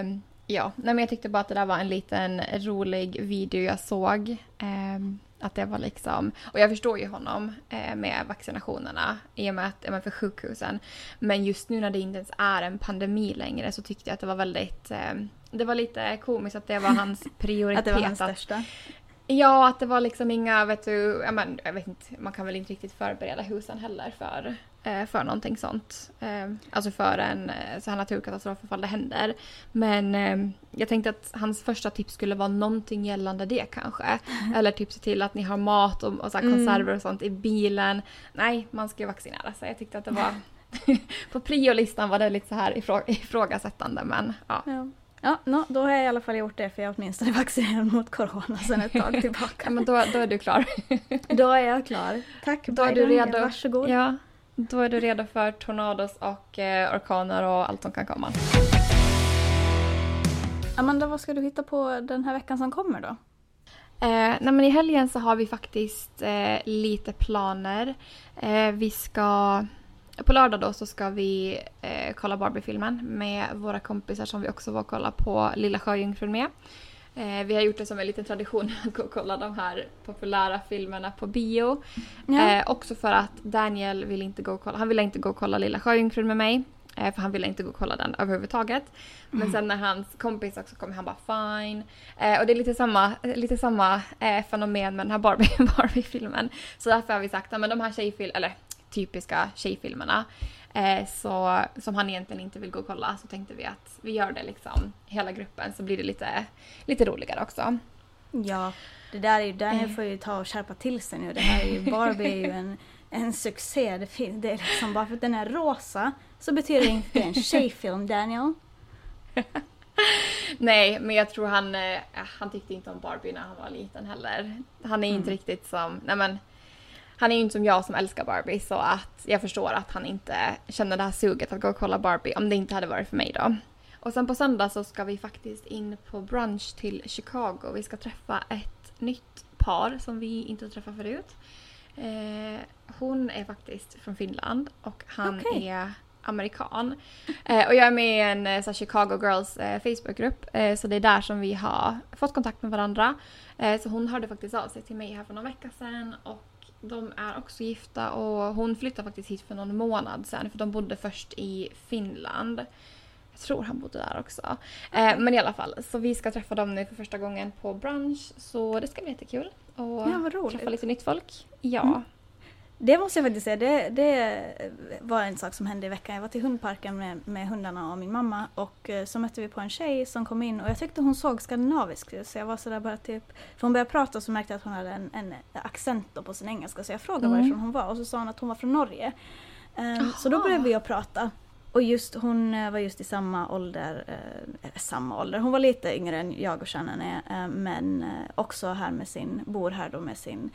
Um Ja, nej men jag tyckte bara att det där var en liten rolig video jag såg. Eh, att det var liksom, och jag förstår ju honom eh, med vaccinationerna i och med att, ja, för sjukhusen. Men just nu när det inte ens är en pandemi längre så tyckte jag att det var väldigt, eh, det var lite komiskt att det var hans prioritet. att det var hans största? Ja, att det var liksom inga, vet du, jag, men, jag vet inte, man kan väl inte riktigt förbereda husen heller för för någonting sånt. Eh, alltså för en eh, så här naturkatastrof ifall det händer. Men jag tänkte att hans första tips skulle vara någonting gällande det kanske. Mm. Eller typ se till att ni har mat och, och så mm. konserver och sånt i bilen. Nej, man ska ju vaccinera sig. Jag tyckte att det var... på priolistan var det lite så här ifrå ifrågasättande men ja. ja. Ja, no, då har jag i alla fall gjort det för jag är åtminstone vaccinerad mot corona sedan ett tag tillbaka. ja, men då, då är du klar. då är jag klar. Tack Då Biden, är du redo. Varsågod. Ja, då är du redo för tornados och eh, orkaner och allt som kan komma. Amanda, vad ska du hitta på den här veckan som kommer då? Eh, nej men I helgen så har vi faktiskt eh, lite planer. Eh, vi ska... På lördag då så ska vi eh, kolla Barbie-filmen med våra kompisar som vi också var och kolla på Lilla Sjöjungfrun med. Eh, vi har gjort det som en liten tradition att gå och kolla de här populära filmerna på bio. Ja. Eh, också för att Daniel vill inte gå och kolla, han ville inte gå och kolla Lilla Sjöjungfrun med mig. Eh, för han ville inte gå och kolla den överhuvudtaget. Men mm. sen när hans kompis också kom han bara fine. Eh, och det är lite samma, lite samma eh, fenomen med den här Barbie, Barbie-filmen. Så därför har vi sagt att de här tjejfilmerna, eller typiska tjejfilmerna eh, så, som han egentligen inte vill gå och kolla så tänkte vi att vi gör det liksom hela gruppen så blir det lite, lite roligare också. Ja, det där är ju, Daniel eh. får ju ta och skärpa till sig nu. Det här är ju, Barbie är ju en, en succé. Det, finns, det är liksom bara för att den är rosa så betyder det inte en tjejfilm, Daniel. Nej, men jag tror han, eh, han tyckte inte om Barbie när han var liten heller. Han är mm. inte riktigt som, nej men han är ju inte som jag som älskar Barbie så att jag förstår att han inte känner det här suget att gå och kolla Barbie om det inte hade varit för mig då. Och sen på söndag så ska vi faktiskt in på brunch till Chicago. Vi ska träffa ett nytt par som vi inte träffat förut. Eh, hon är faktiskt från Finland och han okay. är amerikan. Eh, och jag är med i en eh, så Chicago Girls eh, Facebookgrupp eh, så det är där som vi har fått kontakt med varandra. Eh, så hon hörde faktiskt av sig till mig här för några veckor sedan och De är också gifta och hon flyttade faktiskt hit för någon månad sedan för de bodde först i Finland. Jag tror han bodde där också. Eh, men i alla fall, så vi ska träffa dem nu för första gången på brunch så det ska bli jättekul. Och Ja, vad roligt. träffa lite nytt folk. Ja. Mm. Det måste jag faktiskt säga, det, det var en sak som hände i veckan. Jag var till hundparken med, med hundarna och min mamma och eh, så mötte vi på en tjej som kom in och jag tyckte hon såg skandinavisk ut så jag var sådär bara typ... För hon började prata och så märkte jag att hon hade en, en accent på sin engelska så jag frågade Mm. varifrån hon var och så sa hon att hon var från Norge. Ehm, så då började vi att prata. Och just hon eh, var just i samma ålder, eh, eller samma ålder, hon var lite yngre än jag och Shannon är, eh, men också här med sin, bor här då med sin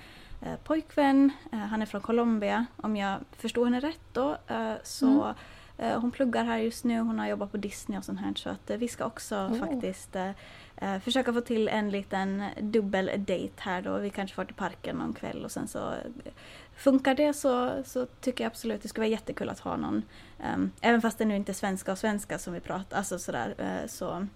pojkvän. Eh, han är från Colombia, om jag förstår henne rätt då. Eh, så eh, hon pluggar här just nu, hon har jobbat på Disney och sånt här så att eh, vi ska också Oh. faktiskt eh, eh, försöka få till en liten dubbel date här då. Vi kanske får till parken någon kväll och sen så eh, Funkar det så, så tycker jag absolut det skulle vara jättekul att ha någon ehm, Även fast det nu inte är svenska och svenska som vi pratar, alltså sådär eh, så,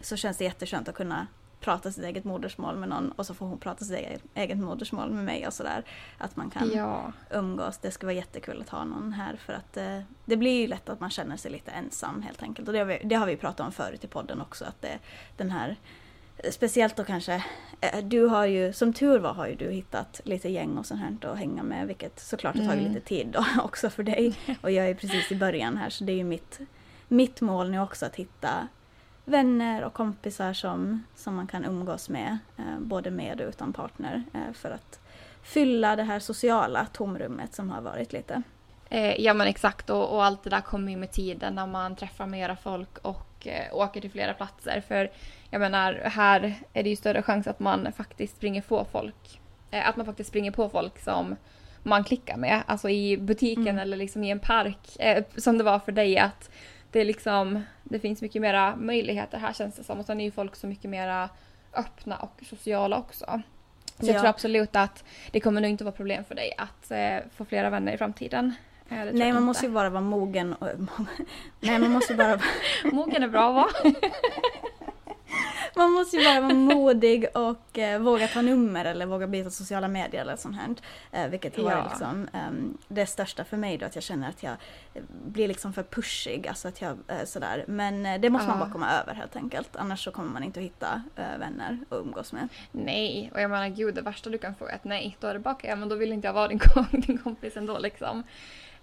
så känns det jätteskönt att kunna prata sitt eget modersmål med någon och så får hon prata sitt eget, eget modersmål med mig och sådär. Att man kan ja. umgås. Det skulle vara jättekul att ha någon här för att eh, det blir ju lätt att man känner sig lite ensam helt enkelt. Och det har vi, det har vi pratat om förut i podden också att det, den här Speciellt då kanske, eh, du har ju, som tur var har ju du hittat lite gäng och sånt här att hänga med vilket såklart har tagit Mm. lite tid då också för dig. Och jag är precis i början här så det är ju mitt, mitt mål nu också att hitta vänner och kompisar som, som man kan umgås med, eh, både med och utan partner, eh, för att fylla det här sociala tomrummet som har varit lite. Eh, ja men exakt och, och allt det där kommer ju med tiden när man träffar mera folk och åker till flera platser. För jag menar här är det ju större chans att man faktiskt springer på folk. Att man faktiskt springer på folk som man klickar med. Alltså i butiken Mm. eller liksom i en park. Som det var för dig att det är liksom det finns mycket mera möjligheter här känns det som. Och sen är ju folk så mycket mera öppna och sociala också. Så jag Ja. tror absolut att det kommer nog inte vara problem för dig att eh, få flera vänner i framtiden. Eh, Nej, jag man inte. måste ju bara vara mogen. Och, nej, man måste bara Mogen är bra va? Man måste ju bara vara modig och eh, våga ta nummer eller våga byta sociala medier eller sånt här. Eh, vilket har varit Ja. liksom, ehm, det största för mig då, att jag känner att jag eh, blir liksom för pushig. Alltså att jag, eh, sådär. Men eh, det måste man Ja. bara komma över helt enkelt. Annars så kommer man inte att hitta eh, vänner att umgås med. Nej, och jag menar gud det värsta du kan få är ett nej. Då är det bara ja, men då vill inte jag vara din, kom- din kompis ändå liksom.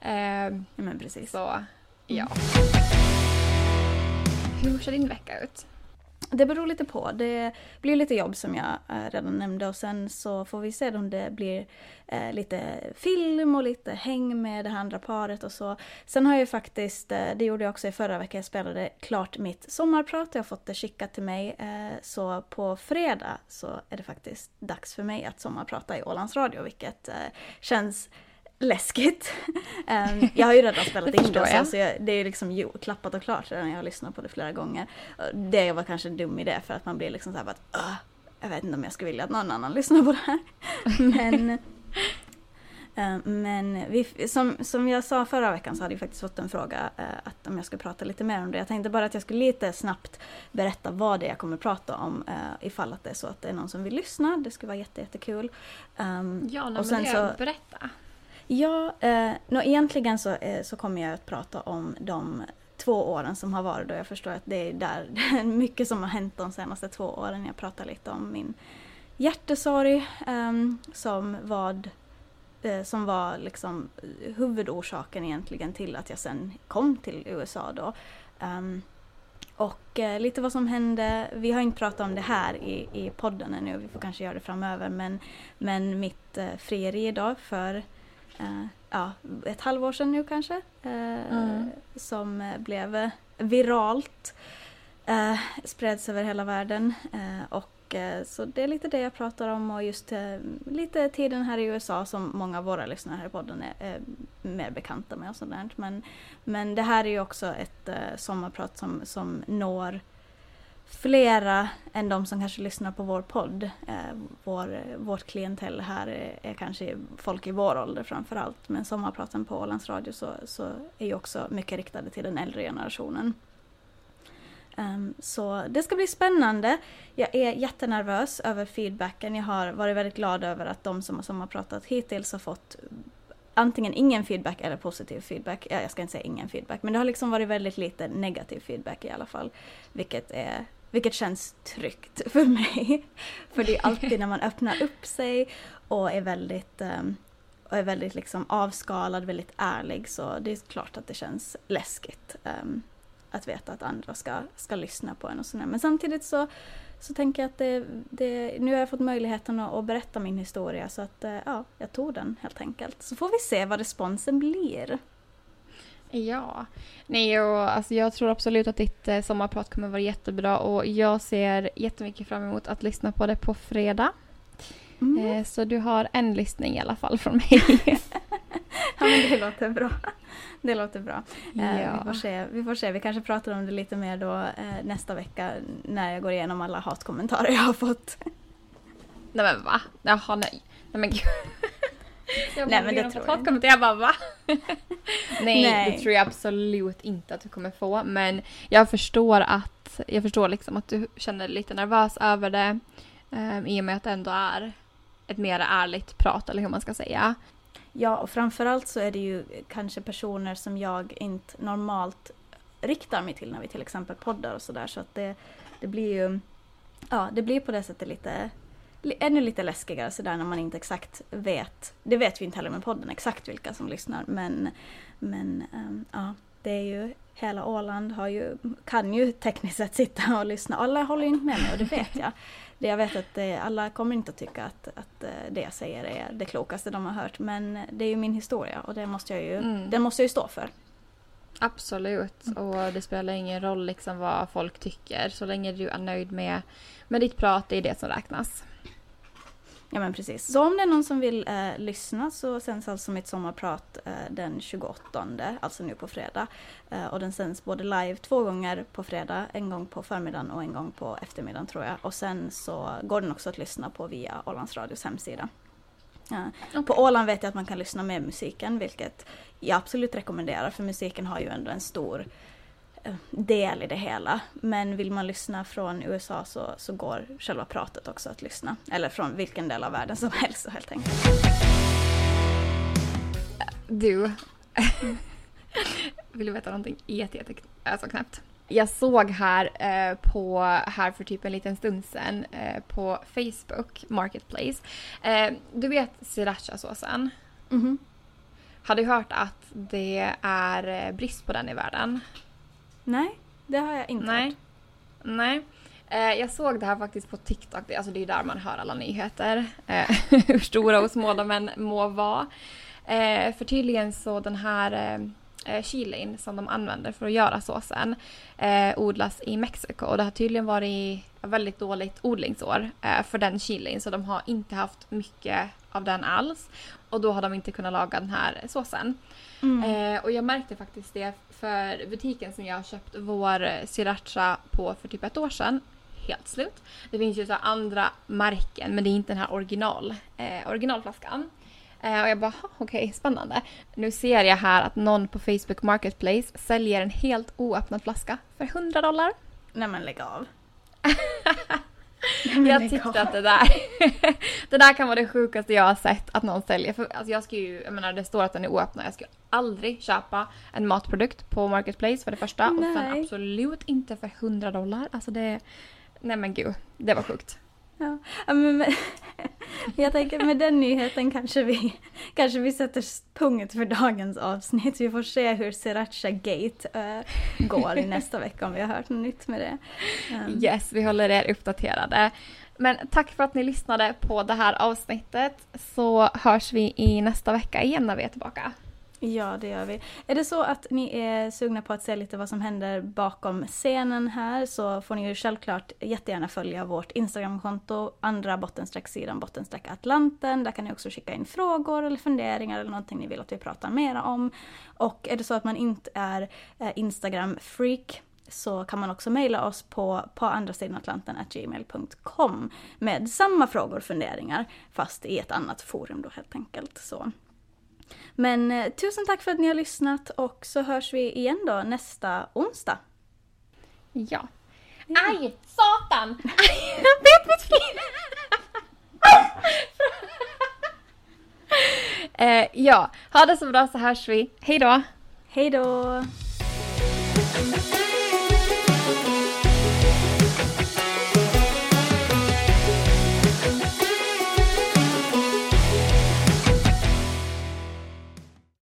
Eh, Ja, men precis. så ja. Hur ser din vecka ut? Det beror lite på. Det blir lite jobb som jag eh, redan nämnde och sen så får vi se om det blir eh, lite film och lite häng med det här andra paret och så. Sen har jag ju faktiskt, eh, det gjorde jag också i förra veckan, jag spelade klart mitt sommarprat. Jag har fått det skickat till mig. Eh, så på fredag så är det faktiskt dags för mig att sommarprata i Ålands Radio vilket eh, känns läskigt. Em, jag har ju redan spelat in det, så, jag. så jag, det är ju liksom jo, klappat och klart redan. Jag har lyssnat på det flera gånger. Det var kanske en dum idé för att man blir liksom så här bara att "Åh, jag vet inte om jag skulle vilja att någon annan lyssnar på det här. Men, eh, men vi, som, som jag sa förra veckan så hade jag faktiskt fått en fråga eh, att om jag skulle prata lite mer om det. Jag tänkte bara att jag skulle lite snabbt berätta vad det är jag kommer prata om eh, ifall att det är så att det är någon som vill lyssna. Det skulle vara jätte, jättekul. Um, Ja, nej, Och men sen det, så- berätta. Ja, eh, no, egentligen så, eh, så kommer jag att prata om de två åren som har varit och jag förstår att det är där det är mycket som har hänt de senaste två åren. Jag pratar lite om min hjärtesorg eh, som, vad, eh, som var liksom eh, huvudorsaken egentligen till att jag sen kom till USA då. Ehm, och eh, lite vad som hände, vi har inte pratat om det här i, i podden ännu, vi får kanske göra det framöver, men, men mitt eh, frieri då för eh, ja, ett halvår sedan nu kanske, eh, Mm. som eh, blev eh, viralt, spreds över hela världen. Och så det är lite det jag pratar om och just lite tiden här i USA som många av våra lyssnare här i podden är, mer bekanta med och sådant. Men, men det här är ju också ett sommarprat som, som når flera än de som kanske lyssnar på vår podd. Eh, vår, vårt klientell här är, är kanske folk i vår ålder framför allt. Men sommarpraten på Ålands Radio så, så är ju också mycket riktade till den äldre generationen. Um, så det ska bli spännande. Jag är jättenervös över feedbacken. Jag har varit väldigt glad över att de som, som har pratat hittills har fått antingen ingen feedback eller positiv feedback. Ja, jag ska inte säga ingen feedback, men det har liksom varit väldigt lite negativ feedback i alla fall. Vilket, är, vilket känns tryggt för mig. för det är alltid när man öppnar upp sig och är väldigt, um, och är väldigt liksom avskalad, väldigt ärlig, så det är klart att det känns läskigt. Um, att veta att andra ska, ska lyssna på en och sådär. Men samtidigt så, så tänker jag att det, det, nu har jag fått möjligheten att, att, berätta min historia så att eh, ja, jag tog den helt enkelt. Så får vi se vad responsen blir. Ja, nej och alltså jag tror absolut att ditt eh, sommarprat kommer vara jättebra och jag ser jättemycket fram emot att lyssna på det på fredag. Mm. Eh, så du har en lyssning i alla fall från mig. ja men det låter bra. Det låter bra. Eh, ja. vi, får se. vi får se, vi kanske pratar om det lite mer då eh, nästa vecka när jag går igenom alla hatkommentarer jag har fått. Nej men va? Jaha nej. Nej men gud. Jag nej men det tror jag inte. Jag bara va? nej, nej, det tror jag absolut inte att du kommer få. Men jag förstår att, jag förstår liksom att du känner dig lite nervös över det. Um, I och med att det ändå är ett mer ärligt prat eller hur man ska säga. Ja, och framförallt så är det ju kanske personer som jag inte normalt riktar mig till när vi till exempel poddar och sådär. Så att det, det blir ju, ja, det blir på det sättet lite, ännu lite läskigare sådär när man inte exakt vet, det vet vi inte heller med podden exakt vilka som lyssnar, men, men um, ja, det är ju hela Åland har ju, kan ju tekniskt sett sitta och lyssna. Alla håller ju inte med mig och det vet jag. Det jag vet att det, alla kommer inte att tycka att, att eh, det jag säger är det klokaste de har hört. Men det är ju min historia och det måste jag ju, mm. den måste jag ju stå för. Absolut. Mm. Och det spelar ingen roll liksom vad folk tycker. Så länge du är nöjd med, med ditt prat, det är det som räknas. Ja men precis. Så om det är någon som vill eh, lyssna så sänds alltså mitt sommarprat eh, den 28, alltså nu på fredag. Eh, och den sänds både live två gånger på fredag, en gång på förmiddagen och en gång på eftermiddagen tror jag. Och sen så går den också att lyssna på via Ålands Radios hemsida. Okay. På Åland vet jag att man kan lyssna med musiken, vilket jag absolut rekommenderar för musiken har ju ändå en stor del i det hela. Men vill man lyssna från USA så, så går själva pratet också att lyssna. Eller från vilken del av världen som helst helt enkelt. Du, vill du veta någonting jätte, jätte alltså knäppt? Jag såg här, eh, på, här för typ en liten stund sedan eh, på Facebook Marketplace. Eh, du vet srirachasåsen? Mm -hmm. Har du hört att det är brist på den i världen? Nej, det har jag inte Nej. hört. Nej. Eh, jag såg det här faktiskt på TikTok, alltså det är där man hör alla nyheter. Eh, hur stora och små de än må vara. Eh, för tydligen så den här eh, chilin som de använder för att göra såsen eh, odlas i Mexiko och det har tydligen varit väldigt dåligt odlingsår eh, för den chilin så de har inte haft mycket av den alls och då har de inte kunnat laga den här såsen. Mm. Eh, och jag märkte faktiskt det för butiken som jag har köpt vår sriracha på för typ ett år sedan. Helt slut. Det finns ju så andra märken men det är inte den här original, eh, originalflaskan. Eh, och jag bara, okej, okay, spännande. Nu ser jag här att någon på Facebook Marketplace säljer en helt oöppnad flaska för 100 dollar. Nej men lägg av. jag tyckte att det där, det där kan vara det sjukaste jag har sett att någon säljer. För alltså jag ska ju, jag menar det står att den är oöppnad. Jag skulle aldrig köpa en matprodukt på Marketplace för det första. Nej. Och sen absolut inte för 100 dollar. Alltså det, nej men gud, det var sjukt. Ja, men, men, jag tänker med den nyheten kanske vi, kanske vi sätter punkt för dagens avsnitt. Vi får se hur Sriracha Gate äh, går i nästa vecka om vi har hört något nytt med det. Um. Yes, vi håller er uppdaterade. Men tack för att ni lyssnade på det här avsnittet så hörs vi i nästa vecka igen när vi är tillbaka. Ja, det gör vi. Är det så att ni är sugna på att se lite vad som händer bakom scenen här så får ni ju självklart jättegärna följa vårt Instagramkonto, andra bottenstreck-sidan bottenstreck Atlanten. Där kan ni också skicka in frågor eller funderingar eller någonting ni vill att vi pratar mera om. Och är det så att man inte är eh, Instagram-freak så kan man också mejla oss på på andra sidan Atlanten gmail.com med samma frågor och funderingar fast i ett annat forum då helt enkelt. Så men eh, tusen tack för att ni har lyssnat och så hörs vi igen då nästa onsdag. Ja, Aj! Satan! Jag bet mitt finger! eh, ja, ha det så bra så hörs vi. Hej då! Hej då!